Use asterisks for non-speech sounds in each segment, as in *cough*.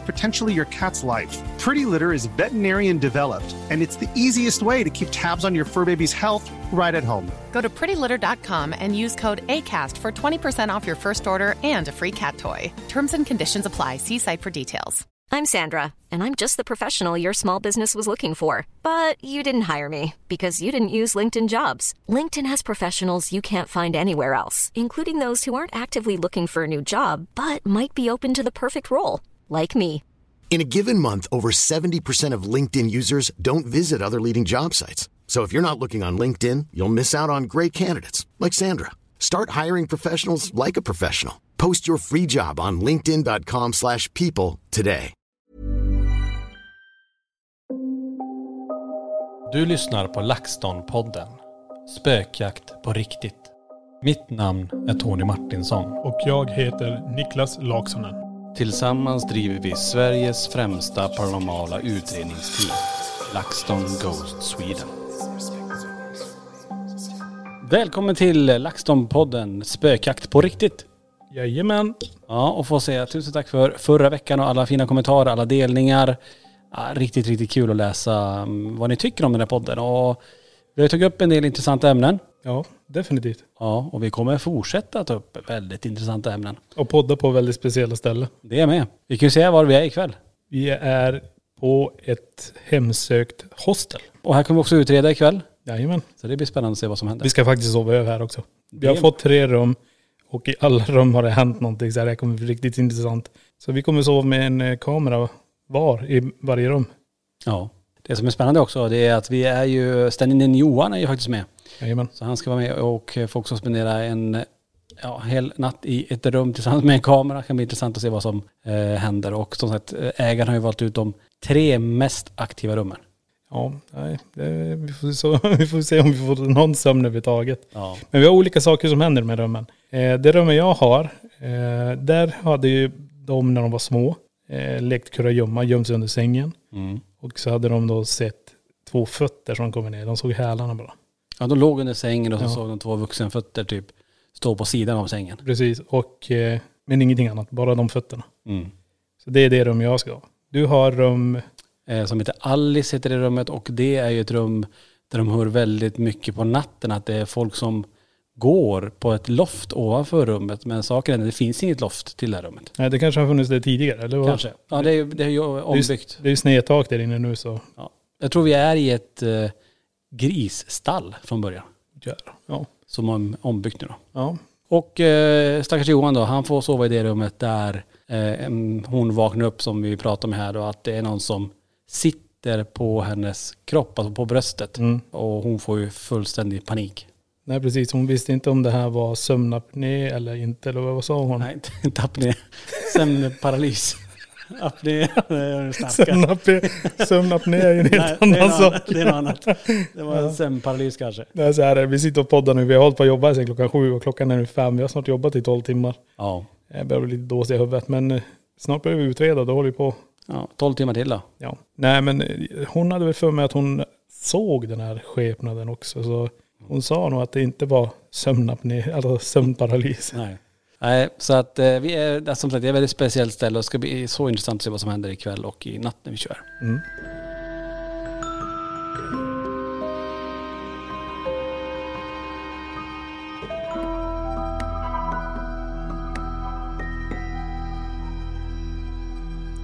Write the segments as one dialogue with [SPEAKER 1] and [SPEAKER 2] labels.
[SPEAKER 1] potentially your cat's life. Pretty Litter is veterinarian developed, and it's the easiest way to keep tabs on your fur baby's health right at home.
[SPEAKER 2] Go to prettylitter.com and use code ACAST for 20% off your first order and a free cat toy. Terms and conditions apply. See site for details.
[SPEAKER 3] I'm Sandra, and I'm just the professional your small business was looking for. But you didn't hire me because you didn't use LinkedIn jobs. LinkedIn has professionals you can't find anywhere else, including those who aren't actively looking for a new job but might be open to the perfect role, like me.
[SPEAKER 4] In a given month, over 70% of LinkedIn users don't visit other leading job sites. So if you're not looking on LinkedIn, you'll miss out on great candidates like Sandra. Start hiring professionals like a professional. Post your free job on linkedin.com/people slash people today.
[SPEAKER 5] Du lyssnar på LaxTon-podden. Spökjakt på riktigt. Mitt namn är Tony Martinsson.
[SPEAKER 6] Och jag heter Niklas Laksonen.
[SPEAKER 5] Tillsammans driver vi Sveriges främsta paranormala utredningsteam. LaxTon Ghost Sweden. Välkommen till LaxTon-podden Spökjakt på riktigt.
[SPEAKER 6] Jajamän.
[SPEAKER 5] Ja, och få säga tusen tack för förra veckan och alla fina kommentarer, alla delningar. Ja, riktigt, riktigt kul att läsa mm, vad ni tycker om den här podden. Och vi har tagit upp en del intressanta ämnen.
[SPEAKER 6] Ja, definitivt.
[SPEAKER 5] Ja, och vi kommer fortsätta ta upp väldigt intressanta ämnen.
[SPEAKER 6] Och podda på väldigt speciella ställen.
[SPEAKER 5] Det är med. Vi kan ju säga var vi är ikväll.
[SPEAKER 6] Vi är på ett hemsökt hostel.
[SPEAKER 5] Och här kommer vi också utreda ikväll.
[SPEAKER 6] Jajamän.
[SPEAKER 5] Så det blir spännande att se vad som händer.
[SPEAKER 6] Vi ska faktiskt sova över här också. Vi har fått tre rum och i alla rum har det hänt någonting så det här kommer bli riktigt intressant. Så vi kommer sova med en eh, kamera var i varje rum.
[SPEAKER 5] Ja. Det som är spännande också det är att vi är ju, stand-in Johan är ju faktiskt med.
[SPEAKER 6] Jajamän.
[SPEAKER 5] Så han ska vara med och få också spendera en ja, hel natt i ett rum tillsammans med en kamera. Det kan bli intressant att se vad som eh, händer. Och som sagt, eh, ägaren har ju valt ut de tre mest aktiva rummen.
[SPEAKER 6] Ja, nej, det, vi, får så, *laughs* vi får se om vi får någon sömn överhuvudtaget.
[SPEAKER 5] Ja.
[SPEAKER 6] Men vi har olika saker som händer med rummen. Eh, det rummet jag har, eh, där hade ju de när de var små eh, lekt kurragömma, gömt sig under sängen.
[SPEAKER 5] Mm.
[SPEAKER 6] Och så hade de då sett två fötter som kommer ner. De såg hälarna bara.
[SPEAKER 5] Ja, de låg under sängen och så
[SPEAKER 6] Ja.
[SPEAKER 5] såg de två vuxenfötter typ stå på sidan av sängen.
[SPEAKER 6] Precis, och, eh, men ingenting annat. Bara de fötterna.
[SPEAKER 5] Mm.
[SPEAKER 6] Så det är det rum jag ska ha. Du har rum,
[SPEAKER 5] Eh, som heter Alice heter det rummet och det är ju ett rum där de hör väldigt mycket på natten att det är folk som går på ett loft ovanför rummet. Men saken är att det finns inget loft till det här rummet.
[SPEAKER 6] nej det kanske har funnits det tidigare, eller? vad?
[SPEAKER 5] Kanske. Ja, det är, ju
[SPEAKER 6] Det är,
[SPEAKER 5] ombyggt.
[SPEAKER 6] det är ju snedtak där inne nu så.
[SPEAKER 5] Ja. Jag tror vi är i ett eh, grisstall från början.
[SPEAKER 6] Jävlar. Ja.
[SPEAKER 5] Som är ombyggt nu då.
[SPEAKER 6] ja.
[SPEAKER 5] Och eh, stackars Johan då, han får sova i det rummet där eh, hon vaknar upp som vi pratar om här då, att det är någon som sitter på hennes kropp, alltså på bröstet.
[SPEAKER 6] Mm.
[SPEAKER 5] Och hon får ju fullständig panik.
[SPEAKER 6] Nej precis, hon visste inte om det här var sömnapné eller inte. Eller vad sa hon?
[SPEAKER 5] Nej, *laughs* inte apné. Sömnparalys. Apné.
[SPEAKER 6] Sömnapné, sömnapné är ju en helt annan sak.
[SPEAKER 5] annat. Det är något annat. Det var en sömnparalys kanske.
[SPEAKER 6] Det är så här, vi sitter och poddar nu. Vi har hållit på att jobba sedan klockan sju och klockan är nu fem. Vi har snart jobbat i tolv timmar.
[SPEAKER 5] Ja.
[SPEAKER 6] Jag börjar bli lite dåsig i huvudet men eh, snart börjar vi utreda. Då håller vi på.
[SPEAKER 5] ja. 12 timmar till då.
[SPEAKER 6] Ja. Nej men eh, hon hade väl för mig att hon såg den här skepnaden också. Så hon sa nog att det inte var sömnapné, alltså sömnparalys.
[SPEAKER 5] Nej. Nej, så att eh, vi är, som sagt, det är ett väldigt speciellt ställe och det ska bli så intressant att se vad som händer ikväll och i natt när vi kör.
[SPEAKER 6] Mm.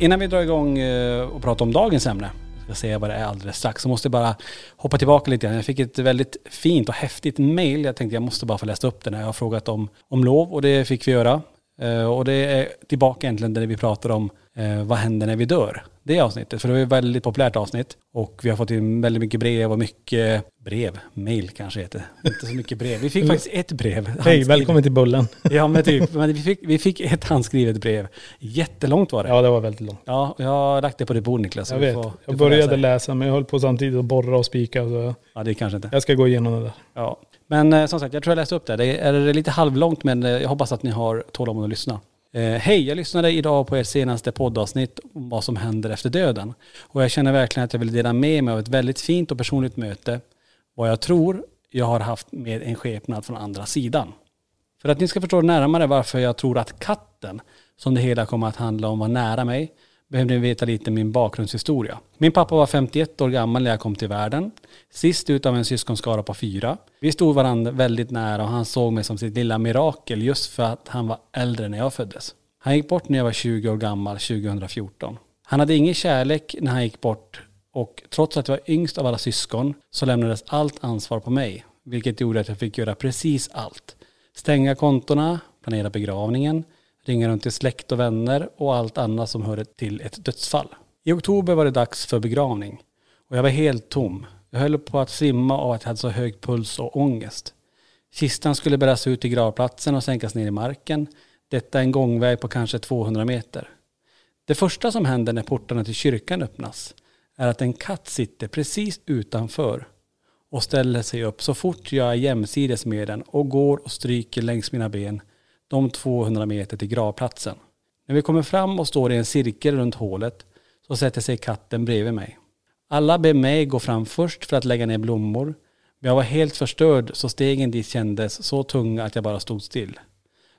[SPEAKER 5] Innan vi drar igång eh, och pratar om dagens ämne, jag säger säga vad det är alldeles strax, så måste jag bara hoppa tillbaka lite grann. Jag fick ett väldigt fint och häftigt mail. Jag tänkte jag måste bara få läsa upp det när jag har frågat om, om lov och det fick vi göra. Eh, och det är tillbaka egentligen där vi pratar om eh, vad händer när vi dör det avsnittet. För det var ett väldigt populärt avsnitt. Och vi har fått in väldigt mycket brev och mycket brev. Mail kanske heter. Inte så mycket brev. Vi fick faktiskt ett brev.
[SPEAKER 6] Hej, välkommen till Bullen.
[SPEAKER 5] Ja men typ, men vi fick, vi fick ett handskrivet brev. Jättelångt var det.
[SPEAKER 6] Ja, det var väldigt långt.
[SPEAKER 5] Ja, jag har lagt det på ditt bord Niklas.
[SPEAKER 6] Jag vet.
[SPEAKER 5] får-
[SPEAKER 6] jag började
[SPEAKER 5] läsa.
[SPEAKER 6] läsa men jag höll på samtidigt att borra och spika. Så
[SPEAKER 5] Ja det kanske inte.
[SPEAKER 6] jag ska gå igenom det där.
[SPEAKER 5] Ja. Men eh, som sagt, jag tror jag läste upp det. Det är lite halvlångt men eh, jag hoppas att ni har tålamod att lyssna. Eh, hej, jag lyssnade idag på ert senaste poddavsnitt om vad som händer efter döden. Och jag känner verkligen att jag vill dela med mig av ett väldigt fint och personligt möte. Vad jag tror jag har haft med en skepnad från andra sidan. För att ni ska förstå närmare varför jag tror att katten, som det hela kommer att handla om, var nära mig, behövde ni veta lite min bakgrundshistoria. Min pappa var 51 år gammal när jag kom till världen. Sist ut av en syskonskara på fyra. Vi stod varandra väldigt nära och han såg mig som sitt lilla mirakel just för att han var äldre när jag föddes. Han gick bort när jag var 20 år gammal 2014. Han hade ingen kärlek när han gick bort och trots att jag var yngst av alla syskon så lämnades allt ansvar på mig. Vilket gjorde att jag fick göra precis allt. Stänga kontona, planera begravningen, ringa runt till släkt och vänner och allt annat som hörde till ett dödsfall. I oktober var det dags för begravning och jag var helt tom. Jag höll på att svimma av att jag hade så hög puls och ångest. Kistan skulle bäras ut till gravplatsen och sänkas ner i marken. Detta är en gångväg på kanske 200 meter. Det första som händer när portarna till kyrkan öppnas är att en katt sitter precis utanför och ställer sig upp så fort jag är jämsides med den och går och stryker längs mina ben de 200 meter till gravplatsen. När vi kommer fram och står i en cirkel runt hålet så sätter sig katten bredvid mig. Alla ber mig gå fram först för att lägga ner blommor. Men jag var helt förstörd så stegen dit kändes så tunga att jag bara stod still.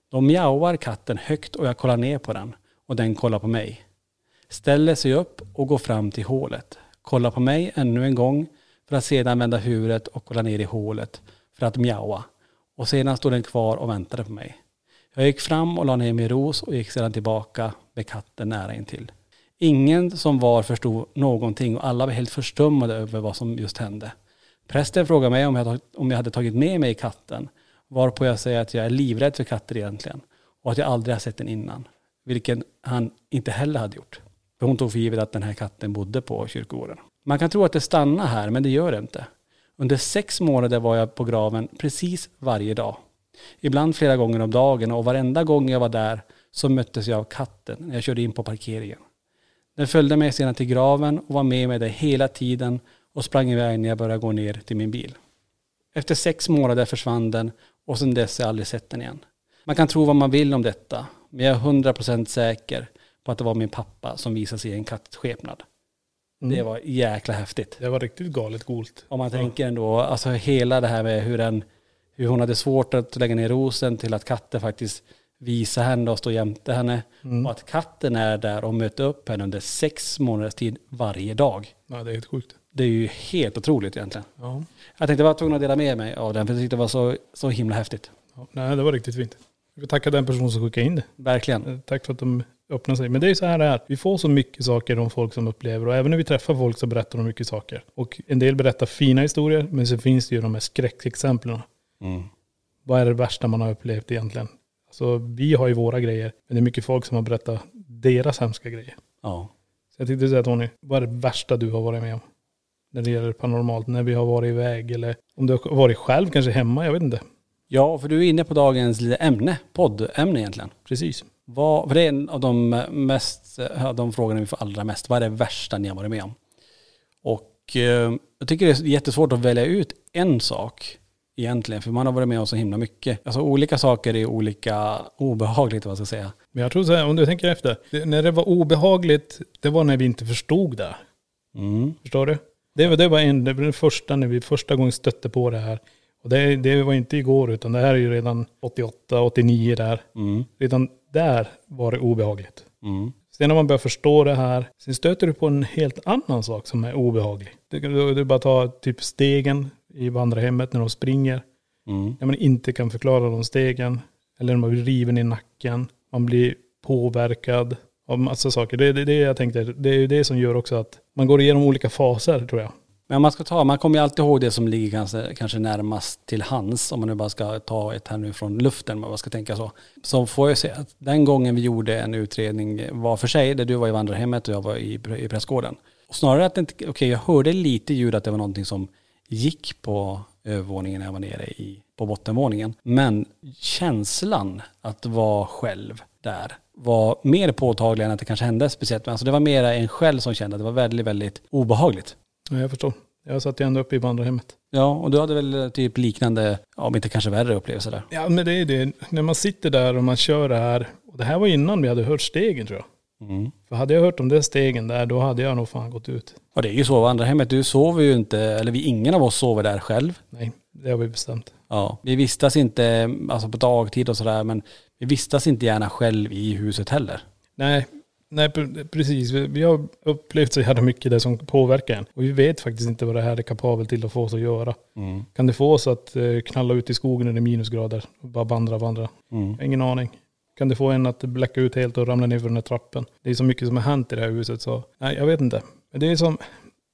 [SPEAKER 5] De mjauar katten högt och jag kollar ner på den och den kollar på mig. Ställer sig upp och går fram till hålet. Kollar på mig ännu en gång för att sedan vända huvudet och kolla ner i hålet för att mjaua. Och sedan stod den kvar och väntade på mig. Jag gick fram och la ner min ros och gick sedan tillbaka med katten nära intill. Ingen som var förstod någonting och alla var helt förstummade över vad som just hände. Prästen frågade mig om jag, om jag hade tagit med mig katten. Varpå jag säger att jag är livrädd för katter egentligen. Och att jag aldrig har sett den innan. Vilket han inte heller hade gjort. För hon tog för givet att den här katten bodde på kyrkogården. Man kan tro att det stannar här, men det gör det inte. Under sex månader var jag på graven precis varje dag. Ibland flera gånger om dagen och varenda gång jag var där så möttes jag av katten när jag körde in på parkeringen. Den följde mig sedan till graven och var med mig där hela tiden och sprang iväg när jag började gå ner till min bil. Efter sex månader försvann den och sedan dess har jag aldrig sett den igen. Man kan tro vad man vill om detta, men jag är 100% säker på att det var min pappa som visade sig i en kattskepnad. Det var jäkla häftigt.
[SPEAKER 6] Det var riktigt galet coolt.
[SPEAKER 5] Om man tänker ändå, alltså hela det här med hur, den, hur hon hade svårt att lägga ner rosen till att katten faktiskt visar henne och står jämte henne. Och att katten är där och möter upp henne under sex månaders tid varje dag.
[SPEAKER 6] Ja, det är helt sjukt.
[SPEAKER 5] Det är ju helt otroligt egentligen.
[SPEAKER 6] Ja.
[SPEAKER 5] Jag tänkte jag var tvungen att dela med mig av den för jag tyckte det var så, så himla häftigt.
[SPEAKER 6] ja. Nej, det var riktigt fint. Jag vill tacka den person som skickade in det.
[SPEAKER 5] Verkligen.
[SPEAKER 6] Eh, Tack för att de öppnar sig. Men det är så här det är. Vi får så mycket saker om folk som upplever. Och även när vi träffar folk så berättar de mycket saker. Och en del berättar fina historier. Men så finns det ju de här skräckexemplen. Vad är det värsta man har upplevt egentligen? Alltså vi har ju våra grejer. Men det är mycket folk som har berättat deras hemska grejer.
[SPEAKER 5] Ja.
[SPEAKER 6] Så jag tänkte säga Tony, vad är det värsta du har varit med om? När det gäller paranormalt, när vi har varit iväg eller om du har varit själv kanske hemma, jag vet inte.
[SPEAKER 5] ja, för du är inne på dagens lilla ämne, poddämne egentligen.
[SPEAKER 6] Precis.
[SPEAKER 5] Vad, för det är en av de mest, de frågorna vi får allra mest. Vad är det värsta ni har varit med om? Och eh, jag tycker det är jättesvårt att välja ut en sak egentligen. För man har varit med om så himla mycket. Alltså olika saker är olika obehagligt vad jag ska säga.
[SPEAKER 6] Men jag tror så här, om du tänker efter. Det, när det var obehagligt, det var när vi inte förstod det.
[SPEAKER 5] Mm.
[SPEAKER 6] Förstår du? Det var, det var, en, det var den första, när vi första gången stötte på det här. Och det, det var inte igår, utan det här är ju redan 88, 89 där.
[SPEAKER 5] Mm.
[SPEAKER 6] Redan där var det obehagligt.
[SPEAKER 5] Mm.
[SPEAKER 6] Sen när man börjar förstå det här, sen stöter du på en helt annan sak som är obehaglig. Du, du, du bara tar typ stegen i vandrarhemmet när de springer.
[SPEAKER 5] Mm.
[SPEAKER 6] När man inte kan förklara de stegen. Eller när man blir riven i nacken. Man blir påverkad av massa saker. Det är det, det jag tänkte, det är det som gör också att man går igenom olika faser tror jag.
[SPEAKER 5] Men man ska ta, man kommer ju alltid ihåg det som ligger kanske, kanske närmast till hands, om man nu bara ska ta ett här nu från luften, man ska tänka så. Så får jag säga att den gången vi gjorde en utredning var för sig, där du var i vandrarhemmet och jag var i, i prästgården. Och snarare att, okej okay, jag hörde lite ljud att det var någonting som gick på övervåningen när jag var nere i, på bottenvåningen. Men känslan att vara själv där var mer påtaglig än att det kanske hände speciellt. Alltså det var mer en själv som kände att det var väldigt, väldigt obehagligt.
[SPEAKER 6] Ja, jag förstår. Jag satt ju ändå uppe i vandrarhemmet.
[SPEAKER 5] Ja, och du hade väl typ liknande, om inte kanske värre upplevelser där?
[SPEAKER 6] Ja, men det är det. När man sitter där och man kör det här. Och det här var innan vi hade hört stegen tror jag. Mm. För hade jag hört om den stegen där, då hade jag nog fan gått ut.
[SPEAKER 5] Ja det är ju så, vandrarhemmet, du sover ju inte, eller vi, ingen av oss sover där själv.
[SPEAKER 6] Nej, det har vi bestämt.
[SPEAKER 5] Ja, vi vistas inte, alltså på dagtid och sådär, men vi vistas inte gärna själv i huset heller.
[SPEAKER 6] Nej, nej precis. Vi har upplevt så jävla mycket det som påverkar en. Och vi vet faktiskt inte vad det här är kapabelt till att få oss att göra. Mm. Kan det få oss att eh, knalla ut i skogen när det är minusgrader och bara vandra, vandra? Mm. Ingen aning. Kan det få en att bläcka ut helt och ramla ner för den här trappen? Det är så mycket som har hänt i det här huset så, nej jag vet inte. Men det är som,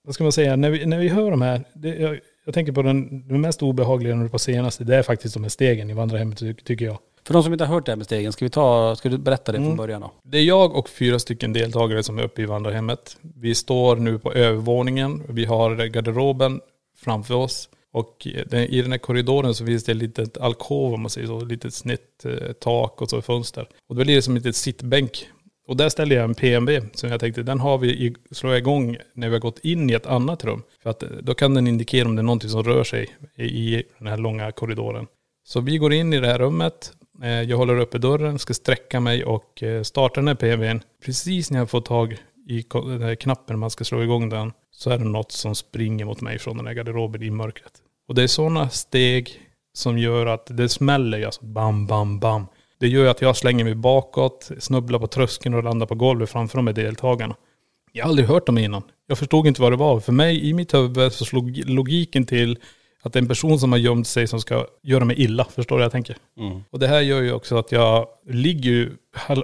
[SPEAKER 6] vad ska man säga, när vi, när vi hör de här, det, jag, jag tänker på den, den mest obehagliga nu på senaste, det är faktiskt de här stegen i vandrarhemmet tycker jag.
[SPEAKER 5] För de som inte har hört det här med stegen, ska, vi ta, ska du berätta det från mm. början då?
[SPEAKER 6] Det är jag och fyra stycken deltagare som är uppe i vandrarhemmet. Vi står nu på övervåningen. Vi har garderoben framför oss. Och i den här korridoren så finns det ett litet alkov om man säger så, ett litet snett eh, tak och så fönster. Och då blir det som ett litet sittbänk. Och där ställer jag en PMB som jag tänkte, den har vi i, slår igång när vi har gått in i ett annat rum. För att eh, då kan den indikera om det är någonting som rör sig i, i den här långa korridoren. Så vi går in i det här rummet. Eh, jag håller uppe dörren, ska sträcka mig och eh, starta den här PMBn. Precis när jag får tag i den här knappen man ska slå igång den så är det något som springer mot mig från den här garderoben i mörkret. Och det är sådana steg som gör att det smäller alltså bam, bam, bam. Det gör att jag slänger mig bakåt, snubblar på tröskeln och landar på golvet framför de här deltagarna. Jag har aldrig hört dem innan. Jag förstod inte vad det var. För mig, i mitt huvud, så slog logiken till att det är en person som har gömt sig som ska göra mig illa. Förstår du vad jag tänker? Mm. Och det här gör ju också att jag ligger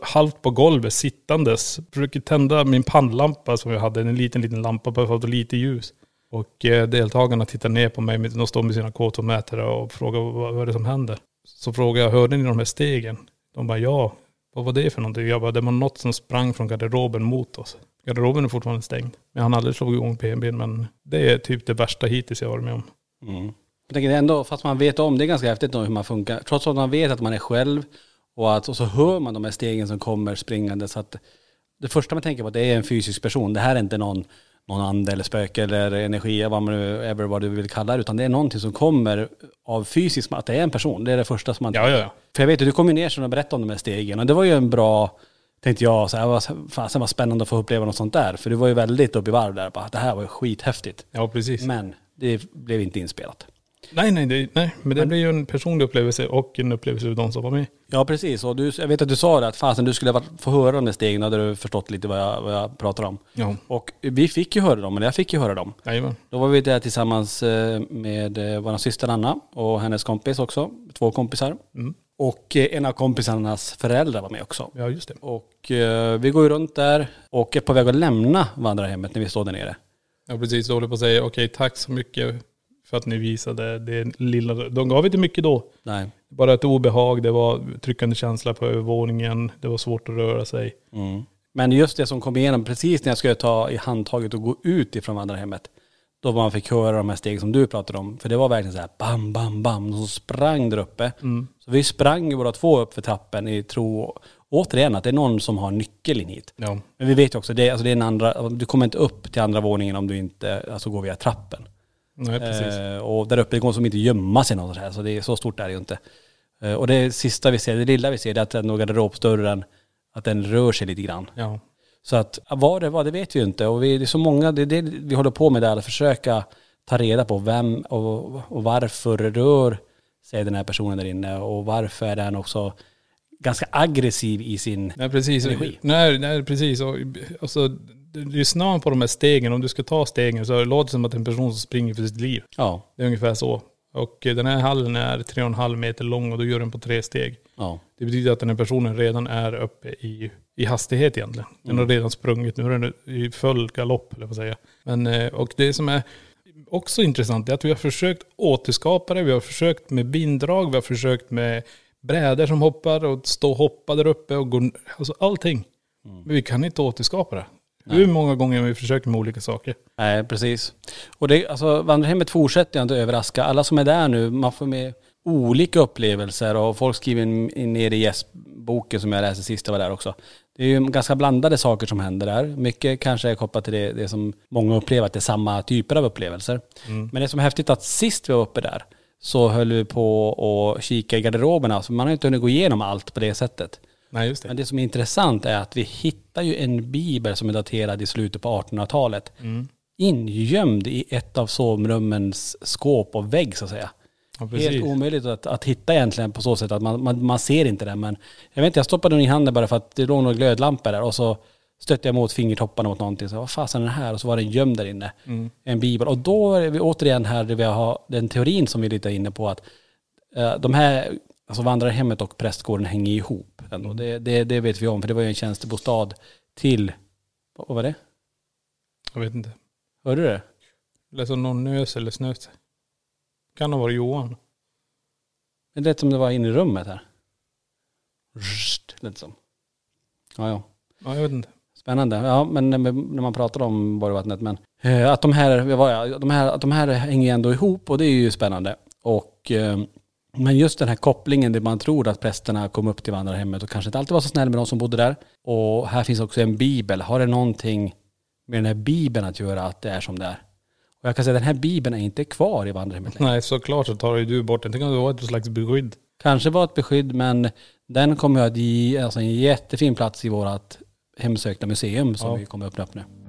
[SPEAKER 6] halvt på golvet sittandes. Försöker tända min pannlampa som jag hade, en liten, liten lampa för att få lite ljus. Och eh, deltagarna tittar ner på mig, de står med sina K2-mätare och frågar vad, är det som händer. Så frågar jag, hörde ni de här stegen? De bara ja. Vad var det för någonting? Jag bara, det var något som sprang från garderoben mot oss. Garderoben är fortfarande stängd. Jag har aldrig slagit igång PNB men det är typ det värsta hittills jag varit med om.
[SPEAKER 5] Mm. Jag tänker ändå, fast man vet om, det är ganska häftigt hur man funkar. Trots att man vet att man är själv och, att, och så hör man de här stegen som kommer springande. Så att det första man tänker på det är en fysisk person. Det här är inte någon någon ande eller spöke eller energi, vad man nu, ever vad du vill kalla det, utan det är någonting som kommer av fysiskt, att det är en person. Det är det första som man...
[SPEAKER 6] Ja, ja, ja.
[SPEAKER 5] För jag vet att du kom ju ner och berättade om de här stegen och det var ju en bra, tänkte jag, så här, var, fasen var spännande att få uppleva något sånt där. För du var ju väldigt uppe i varv där, bara, det här var ju skithäftigt.
[SPEAKER 6] Ja, precis.
[SPEAKER 5] Men det blev inte inspelat.
[SPEAKER 6] Nej, nej, det, nej, men det blir ju en personlig upplevelse och en upplevelse för de som var med.
[SPEAKER 5] Ja, precis. Och du, jag vet att du sa det, att fasen du skulle få höra de där stegen, hade du förstått lite vad jag, vad jag pratar om.
[SPEAKER 6] Ja.
[SPEAKER 5] Och vi fick ju höra dem, eller jag fick ju höra dem.
[SPEAKER 6] Jajamän.
[SPEAKER 5] Då var vi där tillsammans eh, med eh, vår syster Anna och hennes kompis också, två kompisar. Mm. Och eh, en av kompisarnas föräldrar var med också.
[SPEAKER 6] Ja, just det.
[SPEAKER 5] Och vi går ju runt där och är på väg att lämna vandrarhemmet när vi står där nere.
[SPEAKER 6] Ja, precis. Då håller på att säga, okej, tack så mycket för att ni visade det lilla. De gav inte mycket då.
[SPEAKER 5] Nej.
[SPEAKER 6] Bara ett obehag, det var tryckande känsla på övervåningen, det var svårt att röra sig.
[SPEAKER 5] Mm. Men just det som kom igenom precis när jag skulle ta i handtaget och gå ut ifrån vandrarhemmet. Då man fick höra de här stegen som du pratade om. För det var verkligen så här bam, bam, bam. De sprang där uppe. Mm. Så vi sprang båda två upp för trappen i tro, återigen att det är någon som har nyckeln hit.
[SPEAKER 6] Ja.
[SPEAKER 5] Men vi vet ju också, det, alltså det är en andra, du kommer inte upp till andra våningen om du inte alltså går via trappen.
[SPEAKER 6] Nej, precis.
[SPEAKER 5] Eh, och där uppe går som inte gömma sig något så här, så det är så stort är det ju inte. Eh, och det sista vi ser, det lilla vi ser, det är att den garderobsdörren, att den rör sig lite grann.
[SPEAKER 6] Ja.
[SPEAKER 5] Så att vad det var, det vet vi ju inte. Och vi, det är så många, det är det vi håller på med där, att försöka ta reda på vem och, och varför rör sig den här personen där inne och varför är den också ganska aggressiv i sin
[SPEAKER 6] nej, precis.
[SPEAKER 5] energi.
[SPEAKER 6] Nej, nej precis. Och, alltså, lyssnar på de här stegen, om du ska ta stegen så låter det som att det är en person som springer för sitt liv.
[SPEAKER 5] Ja.
[SPEAKER 6] Det är ungefär så. Och den här hallen är 3,5 meter lång och då gör den på tre steg.
[SPEAKER 5] Ja.
[SPEAKER 6] Det betyder att den här personen redan är uppe i, i hastighet egentligen. Den mm. har redan sprungit, nu är den i full galopp, eller vad säga. Men, eh, och det som är, också intressant är att vi har försökt återskapa det. Vi har försökt med binddrag, vi har försökt med brädor som hoppar och stå och hoppa där uppe och gå, alltså allting. Men vi kan inte återskapa det. Hur många gånger har vi försökt med olika saker?
[SPEAKER 5] Nej, precis. Och det, alltså vandrarhemmet fortsätter inte att överraska. Alla som är där nu, man får med olika upplevelser och folk skriver ner i gästboken som jag läste sist jag var där också. Det är ju ganska blandade saker som händer där. Mycket kanske är kopplat till det, det som många upplever, att det är samma typer av upplevelser. Men det som är häftigt att sist vi var uppe där så höll vi på att kika i garderoberna, så man har inte hunnit gå igenom allt på det sättet.
[SPEAKER 6] Nej, just
[SPEAKER 5] Men det som är intressant är att vi hittar ju en bibel som är daterad i slutet på 1800-talet. Ingömd i ett av sovrummens skåp och vägg så att säga.
[SPEAKER 6] Ja.
[SPEAKER 5] Helt omöjligt att, att hitta egentligen på så sätt att man, man, man ser inte den. Men jag vet inte, jag stoppade den i handen bara för att det låg några glödlampor där och så stötte jag mot fingertopparna mot någonting. Så vad fasen är den här? Och så var den gömd där inne. En bibel. Och då är vi återigen här där vi har den teorin som vi är lite inne på att eh, de här, alltså vandrarhemmet och prästgården hänger ihop. Ändå. Det, det, det vet vi om, för det var ju en tjänstebostad till, vad var det?
[SPEAKER 6] Jag vet inte.
[SPEAKER 5] Hörde du det?
[SPEAKER 6] Eller så någon nös eller snös. Kan ha varit Johan.
[SPEAKER 5] Det lät som det var inne i rummet här. Rst, lät som. Ja, ja.
[SPEAKER 6] Ja, jag vet inte.
[SPEAKER 5] Spännande. Ja, men när man pratar om Borgvattnet, men eh, att de här, vad var jag, de här, att de här hänger ändå ihop och det är ju spännande. Och, eh, men just den här kopplingen där man tror att prästerna kom upp till vandrarhemmet och kanske inte alltid var så snäll med de som bodde där. Och här finns också en bibel. Har det någonting med den här bibeln att göra att det är som det är? Och jag kan säga att den här bibeln är inte kvar i vandrarhemmet längre.
[SPEAKER 6] Nej, såklart så tar ju du bort den. Det var ett slags beskydd.
[SPEAKER 5] Kanske var ett beskydd men den kommer att ge alltså en jättefin plats i vårt hemsökta museum som
[SPEAKER 6] Ja.
[SPEAKER 5] vi kommer att öppna upp nu.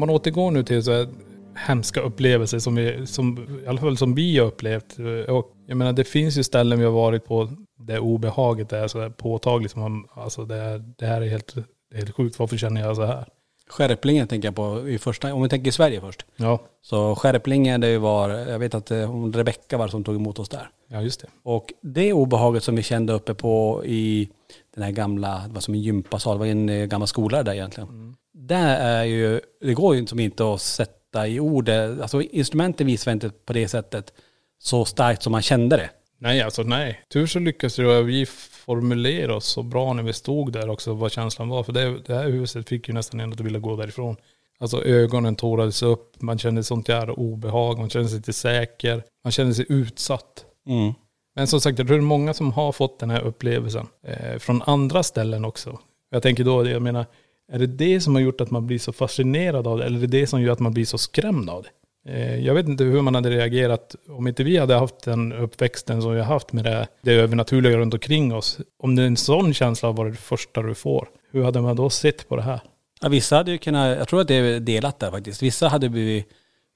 [SPEAKER 6] Om man återgår nu till så här hemska upplevelser som, vi, som i alla fall som vi har upplevt. Och jag menar det finns ju ställen vi har varit på där obehaget är så här påtagligt. Som man, alltså det, är, det här är helt, det är helt sjukt. Varför känner jag så här?
[SPEAKER 5] Skärplingen tänker jag på i första, om vi tänker i Sverige först.
[SPEAKER 6] Ja,
[SPEAKER 5] Så Skärplingen det var, jag vet att eh, hon Rebecka var som tog emot oss där.
[SPEAKER 6] ja just det.
[SPEAKER 5] Och det obehaget som vi kände uppe på i den här gamla, det var som en gympasal, det var en eh, gammal skola där egentligen. Där är ju, det går ju som inte att sätta i ord, det. alltså instrumenten visar inte på det sättet så starkt som man kände det.
[SPEAKER 6] Nej, alltså nej. Tur så lyckades ju vi formulera oss så bra när vi stod där också, vad känslan var. För det, det här huset fick ju nästan en att vilja gå därifrån. Alltså ögonen tårades upp, man kände sånt jävla obehag, man kände sig inte säker, man kände sig utsatt.
[SPEAKER 5] Mm.
[SPEAKER 6] Men som sagt, jag tror det är många som har fått den här upplevelsen. Eh, från andra ställen också. Jag tänker då, jag menar, är det det som har gjort att man blir så fascinerad av det? Eller är det det som gör att man blir så skrämd av det? Eh, jag vet inte hur man hade reagerat om inte vi hade haft den uppväxten som vi har haft med det, det övernaturliga runt omkring oss. Om det är en sån känsla var det första du får. Hur hade man då sett på det här?
[SPEAKER 5] Ja, vissa hade ju kunnat, jag tror att det är delat där faktiskt. Vissa hade blivit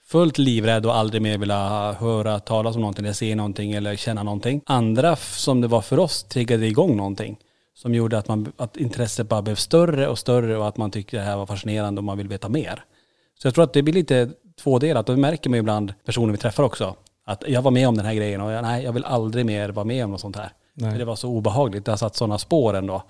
[SPEAKER 5] fullt livrädda och aldrig mer velat höra talas om någonting, eller se någonting eller känna någonting. Andra, som det var för oss, triggade igång någonting. Som gjorde att, man, att intresset bara blev större och större och att man tyckte det här var fascinerande och man vill veta mer. Så jag tror att det blir lite tvådelat och det märker man ju ibland personer vi träffar också. Att jag var med om den här grejen och jag, nej, jag vill aldrig mer vara med om något sånt här.
[SPEAKER 6] Nej.
[SPEAKER 5] För det var så obehagligt, det har satt sådana spår ändå.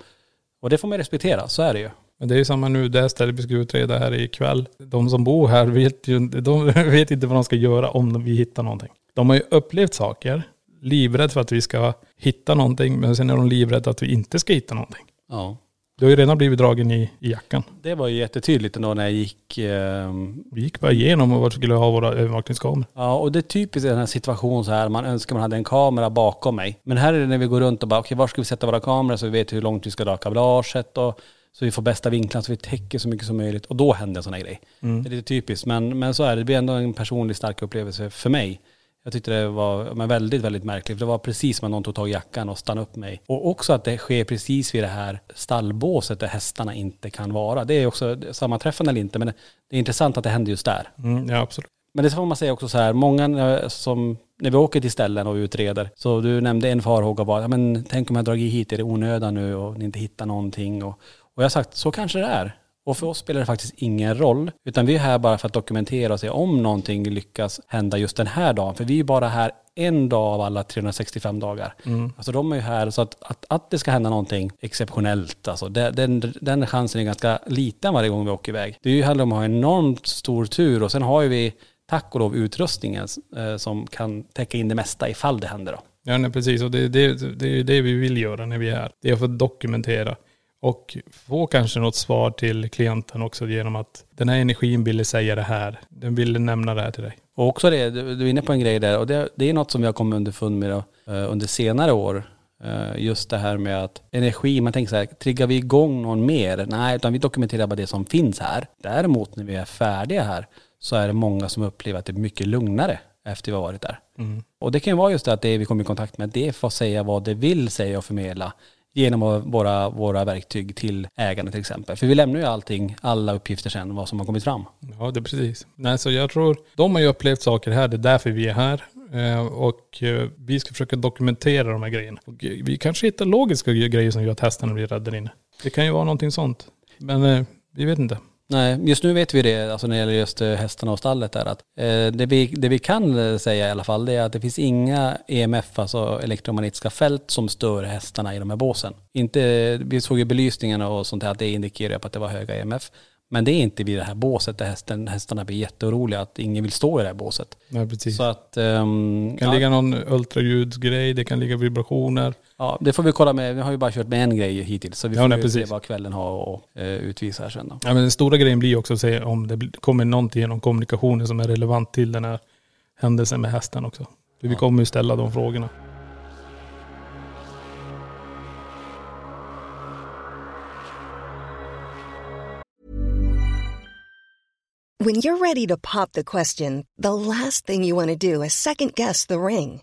[SPEAKER 5] Och det får man respektera, så är det ju.
[SPEAKER 6] Men det är ju samma nu, det här stället vi ska utreda här ikväll. De som bor här vet ju de *laughs* vet inte vad de ska göra om vi hittar någonting. De har ju upplevt saker, livrädd för att vi ska hitta någonting, men sen är de livrädda att vi inte ska hitta någonting.
[SPEAKER 5] Ja.
[SPEAKER 6] Du har ju redan blivit dragen i, i jackan.
[SPEAKER 5] Det var ju jättetydligt ändå när jag gick. ehm,
[SPEAKER 6] Vi gick bara igenom och vart skulle ha våra övervakningskameror.
[SPEAKER 5] ja, och det är typiskt i den här situationen så här, man önskar man hade en kamera bakom mig. Men här är det när vi går runt och bara, okej var ska vi sätta våra kameror så vi vet hur långt vi ska dra kablaget och så vi får bästa vinklar så vi täcker så mycket som möjligt. Och då händer en sån här grej. Det är lite typiskt, men, men så är det. Det blir ändå en personlig stark upplevelse för mig. Jag tyckte det var men väldigt, väldigt märkligt. För det var precis som att någon tog tag i jackan och stannade upp mig. Och också att det sker precis vid det här stallbåset där hästarna inte kan vara. Det är också sammanträffande eller inte, men det är intressant att det händer just där.
[SPEAKER 6] Mm, ja, absolut.
[SPEAKER 5] Men det får man säga också så här, många som, när vi åker till ställen och utreder, så du nämnde en farhåga var, ja men tänk om jag dragit hit er i onödan nu och ni inte hittar någonting. Och, och jag har sagt, så kanske det är. Och för oss spelar det faktiskt ingen roll, utan vi är här bara för att dokumentera och se om någonting lyckas hända just den här dagen. För vi är bara här en dag av alla 365 dagar. Alltså de är ju här så att, att, att det ska hända någonting exceptionellt, alltså det, den, den chansen är ganska liten varje gång vi åker iväg. Det är ju handlar om att ha enormt stor tur och sen har ju vi tack och lov utrustningen eh, som kan täcka in det mesta ifall det händer då.
[SPEAKER 6] Ja, nej, precis. Och det, det, det är ju det vi vill göra när vi är här. Det är att få dokumentera. Och få kanske något svar till klienten också genom att den här energin ville säga det här. Den ville nämna det här till dig.
[SPEAKER 5] Och också det, du är inne på en grej där och det, det är något som har kommit underfund med då, eh, under senare år. Eh, Just det här med att energi, man tänker så här, triggar vi igång någon mer? Nej, utan vi dokumenterar bara det som finns här. Däremot när vi är färdiga här så är det många som upplever att det är mycket lugnare efter vi har varit där. Och det kan ju vara just det att det vi kommer i kontakt med, det får säga vad det vill säga och förmedla genom våra, våra verktyg till ägarna till exempel. För vi lämnar ju allting, alla uppgifter sen, vad som har kommit fram.
[SPEAKER 6] Ja, det är precis. Nej, så jag tror, de har ju upplevt saker här, det är därför vi är här. Eh, och eh, vi ska försöka dokumentera de här grejerna. Och eh, vi kanske hittar logiska grejer som gör att hästarna blir rädda där inne. Det kan ju vara någonting sånt. Men vi vet inte.
[SPEAKER 5] Nej, just nu vet vi det, alltså när det gäller just eh, hästarna och stallet där, att eh, det, vi, det vi kan eh, säga i alla fall, det är att det finns inga EMF, alltså elektromagnetiska fält, som stör hästarna i de här båsen. Inte, vi såg ju belysningarna och sånt här, att det indikerar på att det var höga EMF. Men det är inte vid det här båset där hästen, hästarna blir jätteoroliga att ingen vill stå i det här båset.
[SPEAKER 6] Nej, precis.
[SPEAKER 5] Så att... ehm,
[SPEAKER 6] Det kan
[SPEAKER 5] ja,
[SPEAKER 6] ligga någon ultraljudsgrej, det kan ligga vibrationer.
[SPEAKER 5] Ja, det får vi kolla med. Vi har ju bara kört med en grej hittills, så vi
[SPEAKER 6] Ja,
[SPEAKER 5] får
[SPEAKER 6] nej,
[SPEAKER 5] ju
[SPEAKER 6] precis.
[SPEAKER 5] se vad kvällen har att eh, utvisa här sen då.
[SPEAKER 6] Ja, men den stora grejen blir också att se om det kommer någonting genom kommunikationen som är relevant till den här händelsen med hästen också. För vi kommer ju ställa de frågorna.
[SPEAKER 7] When you're ready to pop the question, the last thing you want to do is second guess the ring.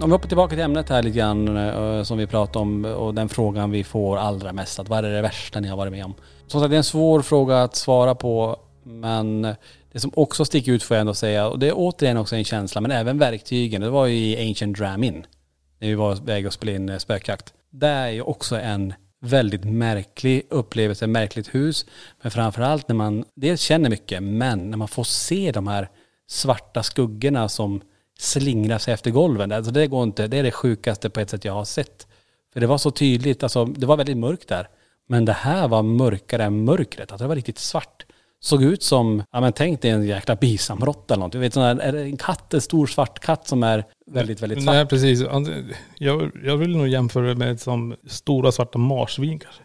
[SPEAKER 5] Om vi hoppar tillbaka till ämnet här lite grann eh, som vi pratade om och den frågan vi får allra mest. Att vad är det värsta ni har varit med om? Som sagt det är en svår fråga att svara på men det som också sticker ut får jag ändå säga och det är återigen också en känsla men även verktygen. Det var ju i Ancient Dramin när vi var väg att spela in eh, spökjakt. Det är ju också en väldigt märklig upplevelse, märkligt hus. Men framförallt när man dels känner mycket men när man får se de här svarta skuggorna som slingra sig efter golven. Alltså det går inte, det är det sjukaste på ett sätt jag har sett. För det var så tydligt, alltså det var väldigt mörkt där. Men det här var mörkare än mörkret, alltså det var riktigt svart. Såg ut som, ja men tänk dig en jäkla bisamråtta eller något. Du vet sån här, är det en katt, en stor svart katt som är väldigt, väldigt svart.
[SPEAKER 6] Nej, precis. Jag, jag vill nog jämföra det med som stora svarta marsvin kanske.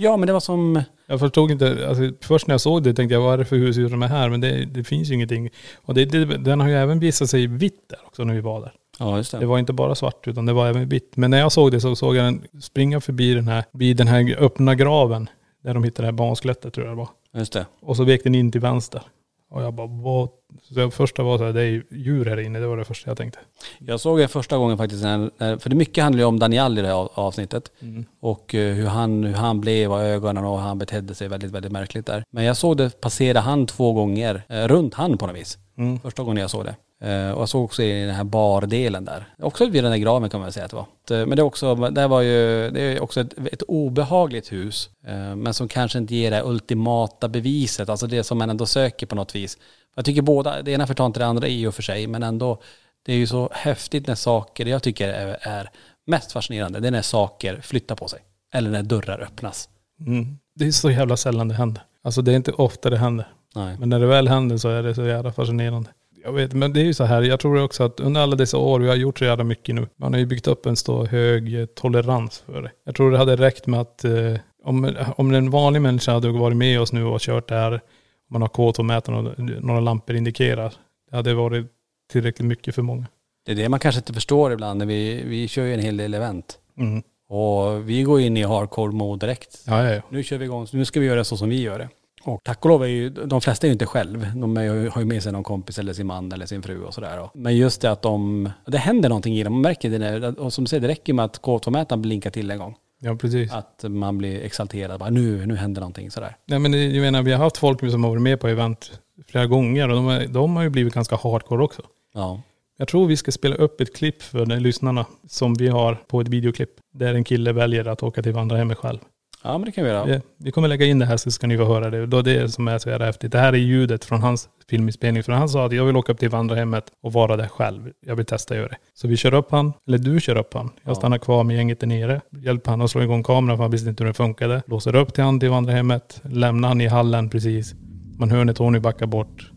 [SPEAKER 5] Ja men det var som,
[SPEAKER 6] Jag förstod inte, alltså, först när jag såg det tänkte jag vad är det för husdjur de är här? Men det, det finns ju ingenting. Och det, det, den har ju även visat sig vitt där också när vi var där.
[SPEAKER 5] ja just det.
[SPEAKER 6] Det var inte bara svart utan det var även vitt. Men när jag såg det så såg jag den springa förbi den här, vid den här öppna graven. Där de hittade det här barnskelettet tror jag det var.
[SPEAKER 5] Just det.
[SPEAKER 6] Och så vek den in till vänster. Och jag bara, vad? Så det första var så här, det är ju djur här inne. Det var det första jag tänkte.
[SPEAKER 5] Jag såg det första gången faktiskt, när, för det mycket handlar ju om Daniel i det här av- avsnittet. Och eh, hur han, hur han blev och ögonen och han betedde sig väldigt, väldigt märkligt där. Men jag såg det passera han två gånger, eh, runt han på något vis. Första gången jag såg det. Eh, och jag såg också i den här bardelen där. Också vid den där graven kan man säga att det var. Eh, Men det är också, det var ju, det är också ett, ett obehagligt hus. eh, Men som kanske inte ger det ultimata beviset, alltså det som man ändå söker på något vis. Jag tycker båda, det ena förtar inte det andra i och för sig, men ändå Det är ju så häftigt när saker, det jag tycker är, är mest fascinerande, det är när saker flyttar på sig. Eller när dörrar öppnas.
[SPEAKER 6] Mm. Det är så jävla sällan det händer. Alltså det är inte ofta det händer.
[SPEAKER 5] Nej.
[SPEAKER 6] Men när det väl händer så är det så jävla fascinerande. Jag vet, men det är ju så här, jag tror också att under alla dessa år, vi har gjort så jävla mycket nu. Man har ju byggt upp en så hög eh, tolerans för det. Jag tror det hade räckt med att eh, om, om en vanlig människa hade varit med oss nu och kört det här, om man har K2-mätaren och några lampor indikerar. Det hade varit tillräckligt mycket för många.
[SPEAKER 5] Det är det man kanske inte förstår ibland när vi, vi kör ju en hel del event.
[SPEAKER 6] Mm.
[SPEAKER 5] Och vi går in i hardcore mode direkt.
[SPEAKER 6] Ja, ja, ja.
[SPEAKER 5] Nu kör vi igång, nu ska vi göra så som vi gör det. Och tack och lov är ju, de flesta är ju inte själv. De är, har ju med sig någon kompis eller sin man eller sin fru och sådär. Men just det att de, det händer någonting i dem. Man märker det när, och som du säger, det räcker med att K2-mätaren blinkar till en gång.
[SPEAKER 6] Ja, precis.
[SPEAKER 5] Att man blir exalterad. Bara, nu, nu händer någonting sådär.
[SPEAKER 6] Nej men det, jag menar, vi har haft folk som har varit med på event flera gånger och de, är, de har ju blivit ganska hardcore också.
[SPEAKER 5] Ja.
[SPEAKER 6] Jag tror vi ska spela upp ett klipp för de lyssnarna som vi har på ett videoklipp. Där en kille väljer att åka till vandrarhemmet själv.
[SPEAKER 5] Ja men det kan vi göra.
[SPEAKER 6] Vi, vi kommer lägga in det här så ska ni få höra det. Då det är det som är så jävla häftigt. Det här är ljudet från hans filminspelning. För han sa att jag vill åka upp till vandrarhemmet och vara där själv. Jag vill testa att göra det. Så vi kör upp han, eller du kör upp han. Jag stannar kvar med gänget där nere. Hjälper han att slå igång kameran för han visste inte hur den funkade. Låser upp till han till vandrarhemmet. Lämnar han i hallen precis. Man hör när Tony backar bort.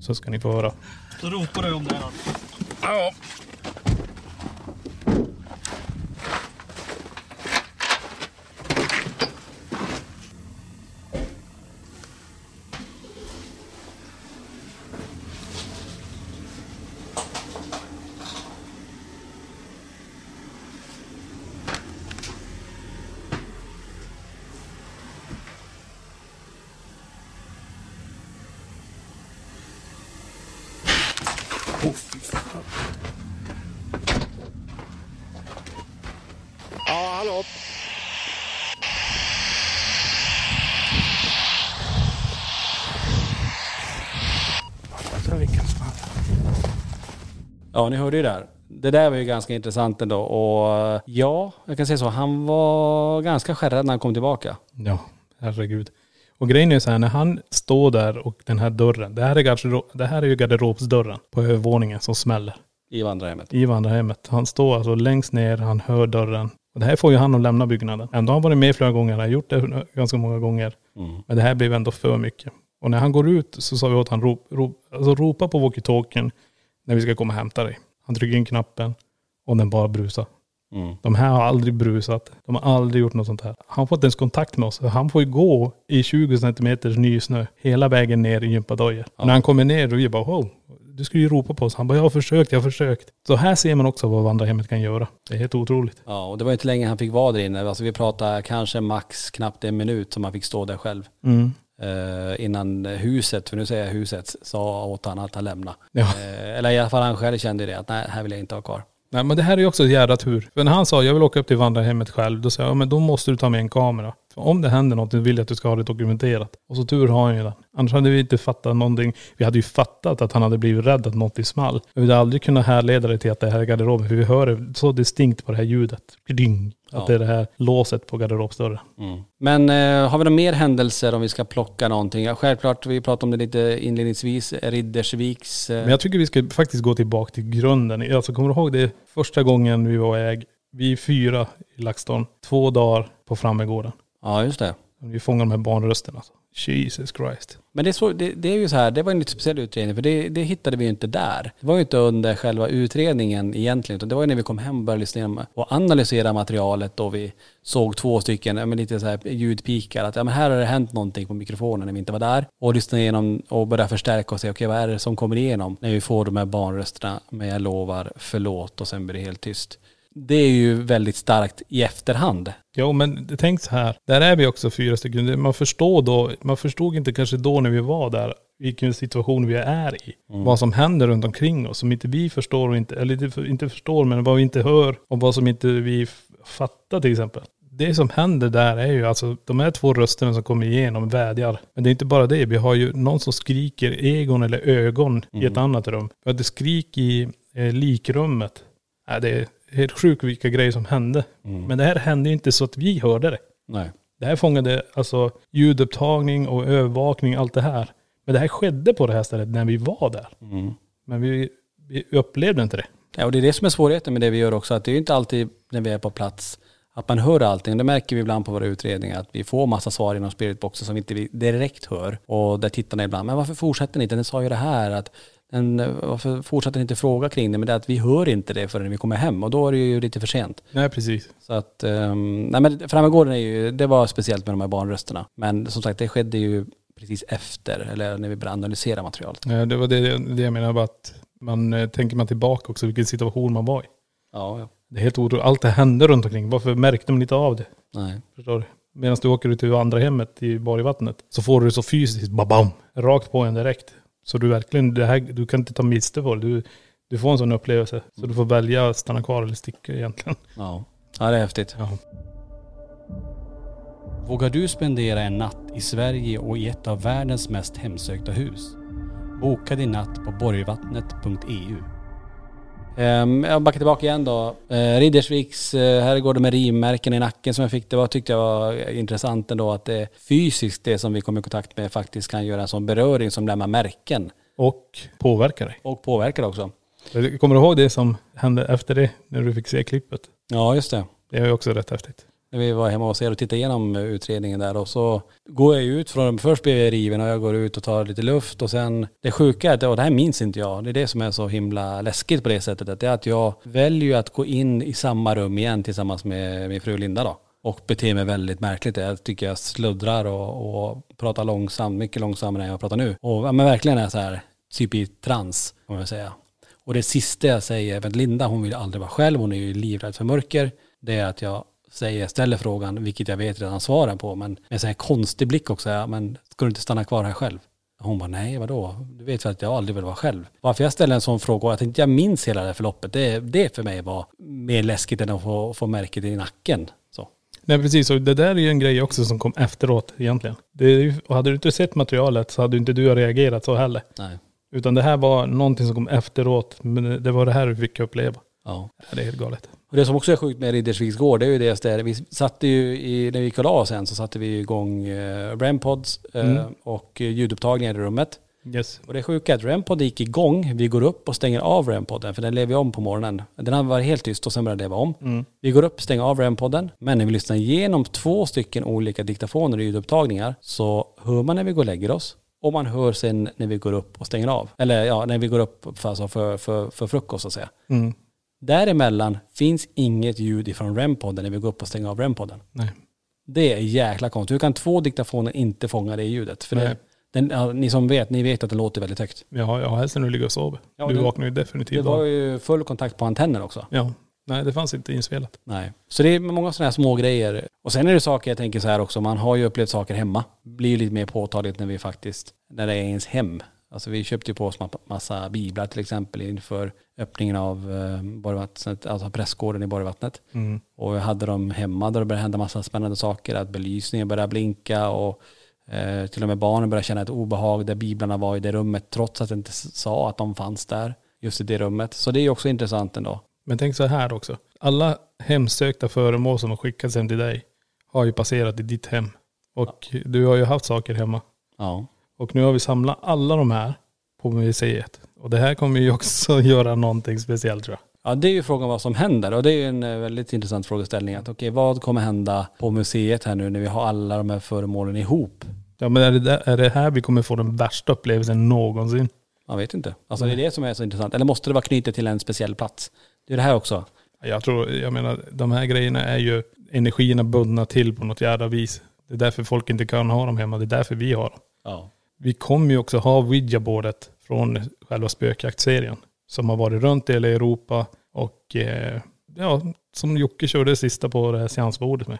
[SPEAKER 6] Så ska ni få höra.
[SPEAKER 8] Så ropar du om det här.
[SPEAKER 6] Ja,
[SPEAKER 9] Ja,
[SPEAKER 5] ni hörde ju där. Det där var ju ganska intressant ändå. Och ja, jag kan säga så. Han var ganska skärrad när han kom tillbaka.
[SPEAKER 6] Ja, herregud. Och grejen är så här, när han står där och den här dörren, det här är, garderob, det här är ju garderobsdörren på övervåningen som smäller
[SPEAKER 5] I vandrarhemmet.
[SPEAKER 6] i vandrarhemmet. Han står alltså längst ner, han hör dörren. Och det här får ju han att lämna byggnaden. Ändå har han varit med flera gånger, han har gjort det ganska många gånger.
[SPEAKER 5] Mm.
[SPEAKER 6] Men det här blev ändå för mycket. Och när han går ut så sa vi åt han rop, rop, alltså ropa på walkie-talkien när vi ska komma och hämta dig. Han trycker in knappen och den bara brusar.
[SPEAKER 5] Mm.
[SPEAKER 6] De här har aldrig brusat. De har aldrig gjort något sånt här. Han får inte ens kontakt med oss. Han får ju gå i 20 centimeters nysnö hela vägen ner i gympadojor. Och När han kommer ner då är vi bara wow, du skulle ju ropa på oss. Han bara jag har försökt, jag har försökt. Så här ser man också vad vandrarhemmet kan göra. Det är helt otroligt.
[SPEAKER 5] Ja, och det var inte länge han fick vara där inne. Alltså vi pratar kanske max knappt en minut som han fick stå där själv.
[SPEAKER 6] Mm.
[SPEAKER 5] Eh, innan huset, för nu säger jag huset, sa åt han att han lämna.
[SPEAKER 6] Ja.
[SPEAKER 5] Eh, eller i alla fall han själv kände det, att nej, här vill jag inte ha kvar.
[SPEAKER 6] Nej men det här är ju också ett jävla tur. För när han sa jag vill åka upp till vandrarhemmet själv, då sa jag ja, men då måste du ta med en kamera. Om det händer något, vill jag att du ska ha det dokumenterat. Och så tur har han ju det. Annars hade vi inte fattat någonting. Vi hade ju fattat att han hade blivit rädd att något small. Men vi hade aldrig kunnat härleda det till att det här är garderoben. För vi hör det så distinkt på det här ljudet. Ding.
[SPEAKER 5] Ja.
[SPEAKER 6] Att det är det här låset på garderobsdörren.
[SPEAKER 5] Men eh, har vi några mer händelser om vi ska plocka någonting? Ja, självklart, vi pratade om det lite inledningsvis, Riddersviks... Eh,
[SPEAKER 6] Men jag tycker vi ska faktiskt gå tillbaka till grunden. Alltså kommer du ihåg det första gången vi var äg? Vi är fyra i LaxTon. Två dagar på Frammegården.
[SPEAKER 5] Ja, just det.
[SPEAKER 6] Vi fångar de här barnrösterna. Alltså. Jesus Christ.
[SPEAKER 5] Men det är, så, det, det är ju så här, det var en lite speciell utredning för det, det hittade vi ju inte där. Det var ju inte under själva utredningen egentligen utan det var ju när vi kom hem och började lyssna och analysera materialet och vi såg två stycken, ja, men lite så här ljudpikar att ja, men här har det hänt någonting på mikrofonen när vi inte var där. Och lyssna igenom och börja förstärka och se okej vad är det som kommer igenom när vi får de här barnrösterna med jag lovar, förlåt och sen blir det helt tyst. Det är ju väldigt starkt i efterhand.
[SPEAKER 6] Jo men tänk så här. Där är vi också fyra stycken. Man förstår då, man förstod inte kanske då när vi var där vilken situation vi är i. Vad som händer runt omkring oss som inte vi förstår och inte, eller inte, förstår men vad vi inte hör och vad som inte vi fattar till exempel. Det som händer där är ju alltså de här två rösterna som kommer igenom vädjar. Men det är inte bara det. Vi har ju någon som skriker egon eller ögon i ett annat rum. Vi hade skrik i eh, likrummet. Nej, det helt sjukt vilka grejer som hände. Men det här hände ju inte så att vi hörde det.
[SPEAKER 5] Nej.
[SPEAKER 6] Det här fångade alltså ljudupptagning och övervakning, allt det här. Men det här skedde på det här stället när vi var där. Men vi, vi upplevde inte det.
[SPEAKER 5] Ja, och det är det som är svårigheten med det vi gör också, att det är ju inte alltid när vi är på plats att man hör allting. Det märker vi ibland på våra utredningar, att vi får massa svar inom spiritboxen som vi inte direkt hör. Och där tittarna ibland, men varför fortsätter ni inte? Den sa ju det här, att den, varför fortsätter inte fråga kring det? Men det är att vi hör inte det förrän vi kommer hem och då är det ju lite för sent.
[SPEAKER 6] Nej, precis.
[SPEAKER 5] Så att, um, nej men Frammegården är ju, det var speciellt med de här barnrösterna. Men som sagt, det skedde ju precis efter, eller när vi började analysera materialet.
[SPEAKER 6] Ja, det var det, det jag menade, att man eh, tänker man tillbaka också vilken situation man var i.
[SPEAKER 5] Ja, ja.
[SPEAKER 6] Det är helt otroligt. Allt det hände runt omkring. Varför märkte man inte av det?
[SPEAKER 5] Nej.
[SPEAKER 6] Förstår du? Medan du åker ut till andra hemmet i Borgvattnet så får du det så fysiskt, babam, rakt på en direkt. Så du verkligen, det här, du kan inte ta miste på det. Du, du får en sån upplevelse. Så du får välja att stanna kvar eller sticka egentligen.
[SPEAKER 5] Ja, ja det är häftigt.
[SPEAKER 6] Ja.
[SPEAKER 5] Vågar du spendera en natt i Sverige och i ett av världens mest hemsökta hus? Boka din natt på borgvattnet.eu. Um, jag backar tillbaka igen då. Uh, Riddersviks uh, herrgård med rivmärken i nacken som jag fick. Det var, tyckte jag var intressant ändå att det fysiskt det som vi kom i kontakt med faktiskt kan göra en sån beröring som lämnar märken.
[SPEAKER 6] Och påverkar dig.
[SPEAKER 5] Och påverkar också.
[SPEAKER 6] Kommer du ihåg det som hände efter det? När du fick se klippet?
[SPEAKER 5] Ja just det.
[SPEAKER 6] Det är ju också rätt häftigt
[SPEAKER 5] när vi var hemma hos er och tittade igenom utredningen där. Och så går jag ut från, först blir jag riven och jag går ut och tar lite luft. Och sen det sjuka är att, och det här minns inte jag, det är det som är så himla läskigt på det sättet, att det är att jag väljer att gå in i samma rum igen tillsammans med min fru Linda då. Och beter mig väldigt märkligt. Jag tycker jag sluddrar och, och pratar långsamt, mycket långsammare än jag pratar nu. Och ja men verkligen är så här, typ i trans, om jag säga. Och det sista jag säger, för Linda hon vill aldrig vara själv, hon är ju livrädd för mörker, det är att jag säger, ställer frågan, vilket jag vet redan svaren på, men med en konstig blick också, ja, men ska du inte stanna kvar här själv? Hon bara, nej vadå? Du vet väl att jag aldrig vill vara själv. Varför jag ställer en sån fråga och att inte jag minns hela det förloppet, det, det för mig var mer läskigt än att få, få märket i nacken. Så.
[SPEAKER 6] Nej precis, och det där är ju en grej också som kom efteråt egentligen. Det och hade du inte sett materialet så hade inte du reagerat så heller.
[SPEAKER 5] Nej.
[SPEAKER 6] Utan det här var någonting som kom efteråt, men det var det här vi fick uppleva.
[SPEAKER 5] Ja
[SPEAKER 6] det är helt galet.
[SPEAKER 5] Och det som också är sjukt med Riddersviks gård, det är ju det där, vi satte ju i, när vi gick och la sen så satte vi igång eh, REM-pods eh, mm. och ljudupptagningar i rummet.
[SPEAKER 6] Yes.
[SPEAKER 5] Och det sjuka är att REM-pod gick igång, vi går upp och stänger av REM-podden för den lever om på morgonen. Den har varit helt tyst och sen börjar den leva om.
[SPEAKER 6] Mm.
[SPEAKER 5] Vi går upp, stänger av REM-podden, men när vi lyssnar igenom två stycken olika diktafoner och ljudupptagningar så hör man när vi går och lägger oss och man hör sen när vi går upp och stänger av. Eller ja, när vi går upp för, alltså för, för, för frukost så att säga.
[SPEAKER 6] Mm.
[SPEAKER 5] Däremellan finns inget ljud ifrån REM-podden när vi går upp och stänger av REM-podden.
[SPEAKER 6] Nej.
[SPEAKER 5] Det är jäkla konstigt. Hur kan två diktafoner inte fånga det ljudet? För det, den, ja, ni som vet, ni vet att den låter väldigt högt.
[SPEAKER 6] Ja, ja helst när du ligger och sover.
[SPEAKER 5] Ja,
[SPEAKER 6] du
[SPEAKER 5] det,
[SPEAKER 6] vaknar ju definitivt
[SPEAKER 5] Det var ju full kontakt på antennen också.
[SPEAKER 6] Ja. Nej, det fanns inte inspelat.
[SPEAKER 5] Nej. Så det är många sådana här små grejer. Och sen är det saker, jag tänker så här också, man har ju upplevt saker hemma. Det blir ju lite mer påtagligt när vi faktiskt, när det är ens hem. Alltså vi köpte ju på oss massa biblar till exempel inför öppningen av eh, Borgvattnet, alltså prästgården i Borgvattnet.
[SPEAKER 6] Mm.
[SPEAKER 5] Och vi hade dem hemma där det började hända massa spännande saker. Att belysningen började blinka och eh, till och med barnen började känna ett obehag där biblarna var i det rummet trots att det inte sa att de fanns där just i det rummet. Så det är ju också intressant ändå.
[SPEAKER 6] Men tänk så här också. Alla hemsökta föremål som har skickats hem till dig har ju passerat i ditt hem. Och ja. du har ju haft saker hemma.
[SPEAKER 5] Ja.
[SPEAKER 6] Och nu har vi samlat alla de här på museet. Och det här kommer ju också *laughs* göra någonting speciellt tror jag.
[SPEAKER 5] Ja det är ju frågan vad som händer och det är ju en eh, väldigt intressant frågeställning. Att okej, vad kommer hända på museet här nu när vi har alla de här föremålen ihop?
[SPEAKER 6] Ja men är det, där, är det här vi kommer få den värsta upplevelsen någonsin?
[SPEAKER 5] Jag vet inte. Alltså det är det som är så intressant. Eller måste det vara knutet till en speciell plats? Det är det här också.
[SPEAKER 6] Jag tror, jag menar de här grejerna är ju energierna bundna till på något jävla vis. Det är därför folk inte kan ha dem hemma. Det är därför vi har dem.
[SPEAKER 5] Ja.
[SPEAKER 6] Vi kommer ju också ha Ouija-bordet från själva spökjaktserien. Som har varit runt i hela Europa och eh, ja, som Jocke körde sista på det här seansbordet med.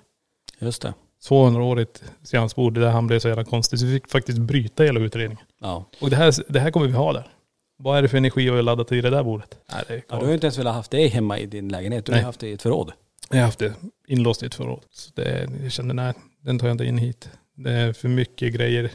[SPEAKER 5] Just det.
[SPEAKER 6] 200-årigt seansbord där han blev så jävla konstig. Så vi fick faktiskt bryta hela utredningen.
[SPEAKER 5] Ja.
[SPEAKER 6] Och det här, det här kommer vi ha där. Vad är det för energi att vi laddat i det där bordet?
[SPEAKER 5] Nej, det ja, du har ju inte ens velat haft det hemma i din lägenhet. Du har haft det i ett förråd.
[SPEAKER 6] Jag har haft det inlåst i ett förråd. Så det, jag kände, nej, den tar jag inte in hit. Det är för mycket grejer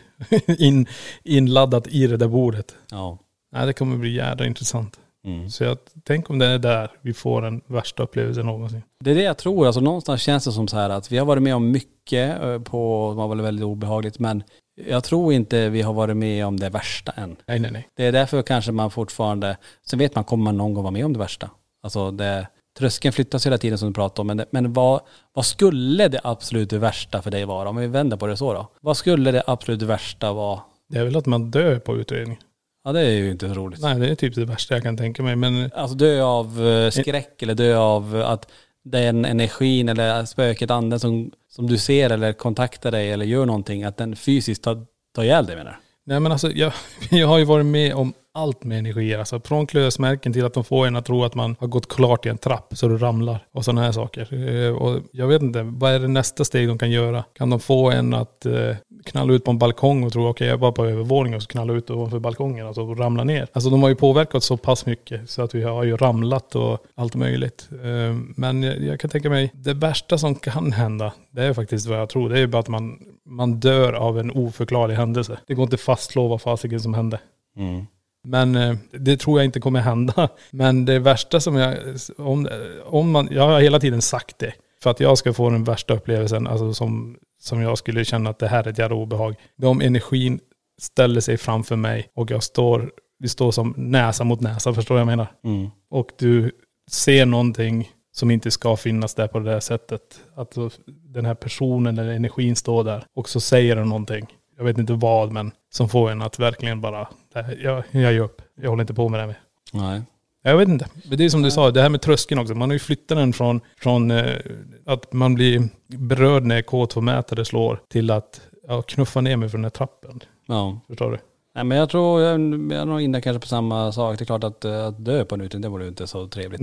[SPEAKER 6] *laughs* in, inladdat i det där bordet.
[SPEAKER 5] Ja.
[SPEAKER 6] Nej, det kommer bli jävla intressant.
[SPEAKER 5] Mm.
[SPEAKER 6] Så jag tänk om det är där vi får den värsta upplevelsen någonsin.
[SPEAKER 5] Det är det jag tror. Alltså någonstans känns det som så här att vi har varit med om mycket på, det var väl väldigt obehagligt, men Jag tror inte vi har varit med om det värsta än.
[SPEAKER 6] Nej, nej, nej.
[SPEAKER 5] Det är därför kanske man fortfarande, sen vet man, kommer man någon gång vara med om det värsta? Alltså det, tröskeln flyttas hela tiden som du pratar om, men, men vad, vad skulle det absolut värsta för dig vara? Om vi vänder på det så då. Vad skulle det absolut värsta vara?
[SPEAKER 6] Det är väl att man dör på utredning.
[SPEAKER 5] Ja det är ju inte så roligt.
[SPEAKER 6] Nej, det är typ det värsta jag kan tänka mig. Men
[SPEAKER 5] Alltså dö av eh, skräck eller dö av att den energin eller spöket, anden som, som du ser eller kontaktar dig eller gör någonting, att den fysiskt tar, tar ihjäl dig menar?
[SPEAKER 6] Nej men alltså jag, *laughs* jag har ju varit med om allt med energier. Alltså från klösmärken till att de får en att tro att man har gått klart i en trapp så du ramlar. Och sådana här saker. Eh, och jag vet inte, vad är det nästa steg de kan göra? Kan de få en att eh, knalla ut på en balkong och tro okej jag är bara på övervåningen och så knalla ut ovanför balkongen alltså, och ramla ner. Alltså de har ju påverkat så pass mycket så att vi har ju ramlat och allt möjligt. Eh, men jag, kan tänka mig, det värsta som kan hända, det är faktiskt vad jag tror. Det är ju bara att man, man dör av en oförklarlig händelse. Det går inte fastslå vad fasiken som hände. Mm. Men eh, det tror jag inte kommer hända. *laughs* Men det värsta som jag, om, om man, jag har hela tiden sagt det. För att jag ska få den värsta upplevelsen, alltså som, som jag skulle känna att det här är ett jävla obehag. Det är om energin ställer sig framför mig och jag står, vi står som näsa mot näsa, förstår du vad jag menar? Och du ser någonting som inte ska finnas där på det där sättet. Att den här personen eller energin står där och så säger den någonting. Jag vet inte vad, men som får en att verkligen bara, "Nej, jag, jag ger upp. Jag håller inte på med det här mer.
[SPEAKER 5] Nej.
[SPEAKER 6] Jag vet inte. Men det är som du sa, det här med tröskeln också. Man har ju flyttat den från, från eh, att man blir berörd när K2-mätare slår till att ja, knuffa ner mig från den här trappen.
[SPEAKER 5] Ja.
[SPEAKER 6] Förstår du?
[SPEAKER 5] Nej men jag tror, jag, jag är nog inne kanske på samma sak. Det är klart att, eh, att dö på en utredning, det vore ju inte så trevligt.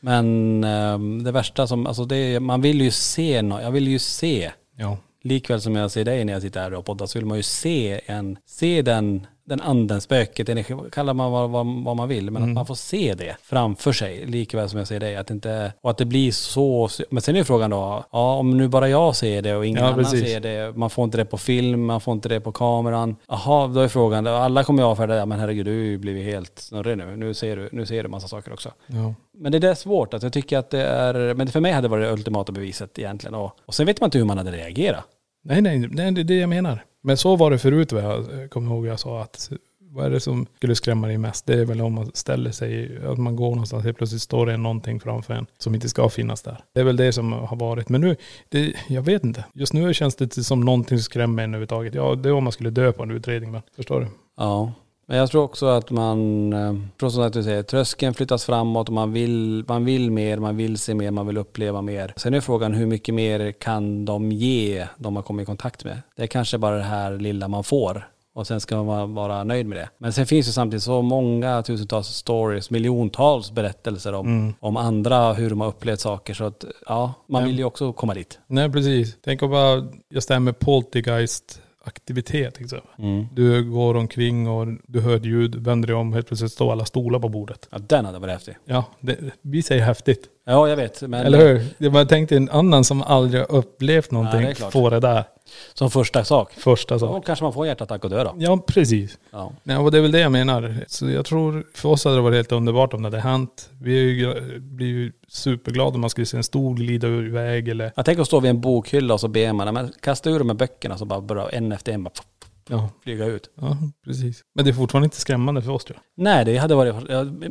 [SPEAKER 5] Men ehm, det värsta som, alltså det är, man vill ju se något, jag vill ju se.
[SPEAKER 6] Ja.
[SPEAKER 5] Likväl som jag ser dig när jag sitter här och poddar så vill man ju se en, se den, den anden, spöket, energi, kallar man vad, vad, vad man vill, men
[SPEAKER 6] Mm.
[SPEAKER 5] att man får se det framför sig, likväl som jag ser dig. Att inte, och att det blir så, men sen är frågan då, ja om nu bara jag ser det och ingen
[SPEAKER 6] Ja,
[SPEAKER 5] annan
[SPEAKER 6] precis.
[SPEAKER 5] ser det, man får inte det på film, man får inte det på kameran. Jaha, då är frågan, alla kommer ju avfärda det, men herregud du blivit helt snurrig nu, nu ser du, nu ser du massa saker också.
[SPEAKER 6] Ja.
[SPEAKER 5] Men det där är svårt, att jag tycker att det är, men för mig hade det varit det ultimata beviset egentligen. Och, och sen vet man inte hur man hade reagerat.
[SPEAKER 6] Nej, nej, nej, det är det jag menar. Men så var det förut vad jag kommer ihåg jag sa att vad är det som skulle skrämma dig mest? Det är väl om man ställer sig, att man går någonstans helt plötsligt står det någonting framför en som inte ska finnas där. Det är väl det som har varit. Men nu, det, jag vet inte. Just nu känns det som någonting som skrämmer en överhuvudtaget. Ja, det är om man skulle dö på en utredning, men förstår du?
[SPEAKER 5] Ja. Men jag tror också att man, eh, precis som du säger, tröskeln flyttas framåt och man vill, man vill mer, man vill se mer, man vill uppleva mer. Sen är frågan hur mycket mer kan de ge de man kommer i kontakt med? Det är kanske bara det här lilla man får. Och sen ska man vara nöjd med det. Men sen finns det samtidigt så många tusentals stories, miljontals berättelser om, om andra, hur de har upplevt saker. Så att ja, man vill ju också komma dit.
[SPEAKER 6] Nej, precis. Tänk om bara just det här med poltergeist aktivitet. till exempel. Du går omkring och du hör ljud, vänder dig om, helt plötsligt står alla stolar på bordet.
[SPEAKER 5] Ja, den hade varit häftig.
[SPEAKER 6] Ja, det, vi säger häftigt.
[SPEAKER 5] Ja, jag vet. Men
[SPEAKER 6] Eller hur? Jag bara tänkte en annan som aldrig har upplevt någonting
[SPEAKER 5] Ja, det
[SPEAKER 6] får det där.
[SPEAKER 5] Som första sak.
[SPEAKER 6] Första
[SPEAKER 5] Då
[SPEAKER 6] sak.
[SPEAKER 5] kanske man får hjärtattack och dö då.
[SPEAKER 6] Ja, precis.
[SPEAKER 5] Ja.
[SPEAKER 6] Nej, och det är väl det jag menar. Så jag tror, för oss hade det varit helt underbart om det hade hänt. Vi är ju, blir ju superglada om man skulle se en stol glida iväg eller...
[SPEAKER 5] Jag tänker att stå vid en bokhylla och så ber man, men kasta ur de här böckerna så bara börjar en efter en bara
[SPEAKER 6] Ja,
[SPEAKER 5] flyga ut.
[SPEAKER 6] ja, precis. Men det är fortfarande inte skrämmande för oss tror jag.
[SPEAKER 5] Nej, det hade varit,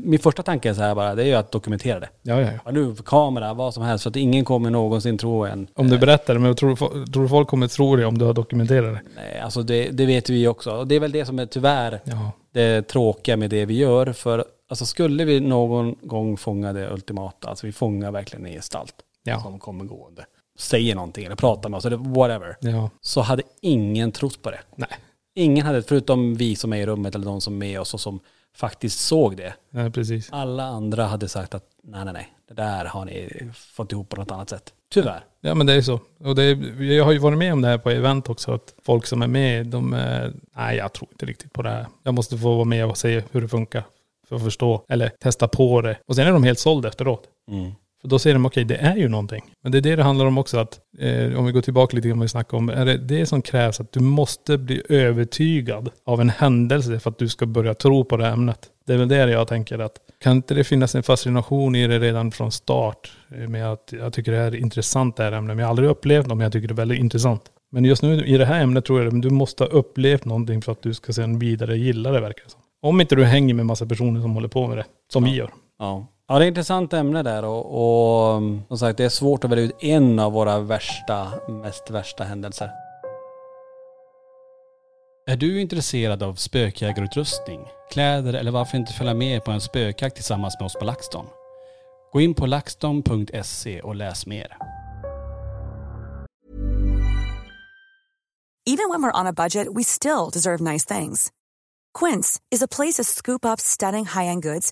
[SPEAKER 5] min första tanke är så här bara, det är ju att dokumentera det.
[SPEAKER 6] Ja, ja, ja.
[SPEAKER 5] Nu, kamera, vad som helst, så att ingen kommer någonsin tro en.
[SPEAKER 6] Om du berättar det, men tror du folk kommer tro det om du har dokumenterat det?
[SPEAKER 5] Nej, alltså det, det vet vi också. Och det är väl det som är tyvärr
[SPEAKER 6] Ja.
[SPEAKER 5] det tråkiga med det vi gör. För alltså skulle vi någon gång fånga det ultimata, alltså vi fångar verkligen en gestalt
[SPEAKER 6] Ja.
[SPEAKER 5] som kommer gående, säger någonting eller pratar med oss eller whatever,
[SPEAKER 6] Ja.
[SPEAKER 5] så hade ingen trott på det.
[SPEAKER 6] Nej.
[SPEAKER 5] Ingen hade, förutom vi som är i rummet eller de som är med oss och som faktiskt såg det.
[SPEAKER 6] Nej, precis.
[SPEAKER 5] Alla andra hade sagt att nej, nej, nej, det där har ni fått ihop på något annat sätt. Tyvärr.
[SPEAKER 6] Ja men det är så. Och det är, jag har ju varit med om det här på event också. Att folk som är med, de är, nej jag tror inte riktigt på det här. Jag måste få vara med och se hur det funkar. För att förstå. Eller testa på det. Och sen är de helt sålda efteråt. För då säger de okej, det är ju någonting. Men det är det det handlar om också att, eh, om vi går tillbaka lite grann vi snackade om, är det det som krävs att du måste bli övertygad av en händelse för att du ska börja tro på det ämnet. Det är väl det jag tänker att, kan inte det finnas en fascination i det redan från start? eh, Med att jag tycker det här är intressant det här ämnet. Men jag har aldrig upplevt det, men jag tycker det är väldigt intressant. Men just nu i det här ämnet tror jag att du måste ha upplevt någonting för att du ska sen vidare gilla det verkar det som. Om inte du hänger med massa personer som håller på med det, som vi gör.
[SPEAKER 5] Ja. Ja, det är ett intressant ämne där och, och som sagt det är svårt att välja ut en av våra värsta, mest värsta händelser. Är du intresserad av spökjägarutrustning, kläder eller varför inte följa med på en spökjakt tillsammans med oss på LaxTon? Gå in på laxton.se och läs mer.
[SPEAKER 10] Even when we're on a budget, we still deserve nice things. Quince is a place to scoop up stunning high-end goods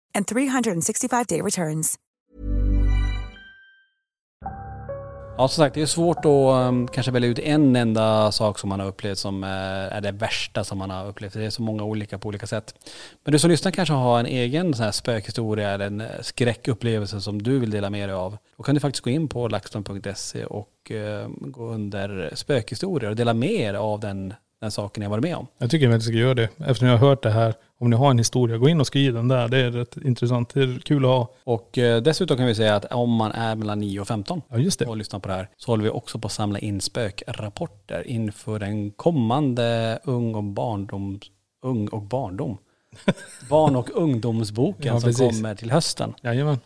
[SPEAKER 10] and 365-day returns.
[SPEAKER 5] Ja som sagt det är svårt att um, kanske välja ut en enda sak som man har upplevt som uh, är det värsta som man har upplevt. Det är så många olika på olika sätt. Men du som lyssnar kanske har en egen sån här spökhistoria eller en eh, skräckupplevelse som du vill dela med dig av. Då kan du faktiskt gå in på laxton.se och uh, gå under spökhistorier och dela med er av den, den saken jag varit med om.
[SPEAKER 6] Jag tycker att vi ska göra det. Eftersom jag har hört det här. Om ni har en historia, gå in och skriv den där. Det är rätt intressant. Det är kul att ha.
[SPEAKER 5] Och eh, dessutom kan vi säga att om man är mellan 9 och 15
[SPEAKER 6] Ja, just det.
[SPEAKER 5] och lyssnar på det här så håller vi också på att samla in spökrapporter inför den kommande ung och barndom, ung och barndom. *laughs* Barn och ungdomsboken
[SPEAKER 6] Ja,
[SPEAKER 5] som
[SPEAKER 6] precis.
[SPEAKER 5] kommer till hösten.
[SPEAKER 6] Jajamän.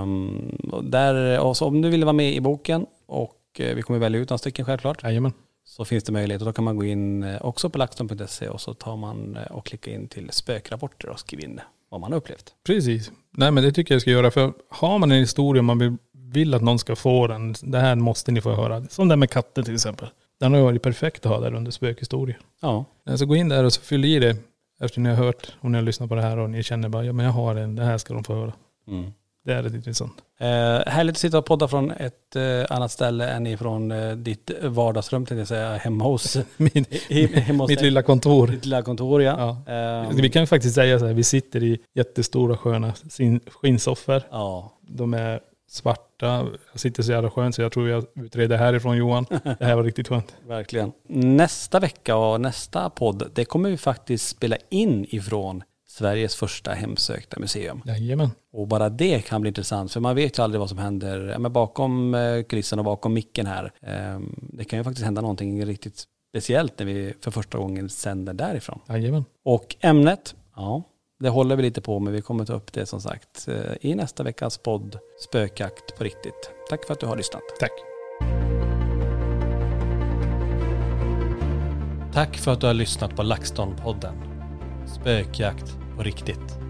[SPEAKER 5] Um, och där, och om du vill vara med i boken och eh, vi kommer välja ut några stycken självklart.
[SPEAKER 6] Jajamän.
[SPEAKER 5] Så finns det möjlighet och då kan man gå in eh, också på laxton.se och så tar man eh, och klickar in till spökrapporter och skriver in vad man har upplevt.
[SPEAKER 6] Precis. Nej men det tycker jag ska göra. För har man en historia man vill, vill att någon ska få den. Det här måste ni få höra. Som det med katten till exempel. Den har ju varit perfekt att ha där under spökhistorier.
[SPEAKER 5] Ja.
[SPEAKER 6] Så gå in där och så fyll i det. Efter ni har hört, om ni har lyssnat på det här och ni känner bara, ja men jag har en, det här ska de få höra.
[SPEAKER 5] Mm.
[SPEAKER 6] Det är rätt intressant.
[SPEAKER 5] Eh, härligt att sitta och podda från ett eh, annat ställe än ifrån eh, ditt vardagsrum tänkte jag säga, hemma hos, *laughs*
[SPEAKER 6] Min, *laughs*
[SPEAKER 5] hemma hos
[SPEAKER 6] mitt
[SPEAKER 5] dig.
[SPEAKER 6] lilla kontor.
[SPEAKER 5] Ditt lilla kontor ja.
[SPEAKER 6] Ja.
[SPEAKER 5] Ehm,
[SPEAKER 6] Vi kan ju faktiskt säga så här, vi sitter i jättestora sköna sin- skinnsoffor.
[SPEAKER 5] ja.
[SPEAKER 6] De är svarta. Jag sitter så jävla skönt så jag tror jag utreder härifrån Johan. *laughs* Det här var riktigt skönt.
[SPEAKER 5] Verkligen. Nästa vecka och nästa podd, det kommer vi faktiskt spela in ifrån Sveriges första hemsökta museum.
[SPEAKER 6] Jajamän.
[SPEAKER 5] Och bara det kan bli intressant, för man vet ju aldrig vad som händer ja, men bakom eh, kulisserna och bakom micken här. Ehm, Det kan ju faktiskt hända någonting riktigt speciellt när vi för första gången sänder därifrån.
[SPEAKER 6] Jajamän.
[SPEAKER 5] Och ämnet, ja, det håller vi lite på med. Vi kommer ta upp det som sagt eh, i nästa veckas podd Spökjakt på riktigt. Tack för att du har lyssnat.
[SPEAKER 6] Tack.
[SPEAKER 5] Tack för att du har lyssnat på LaxTon-podden. Spökjakt på riktigt.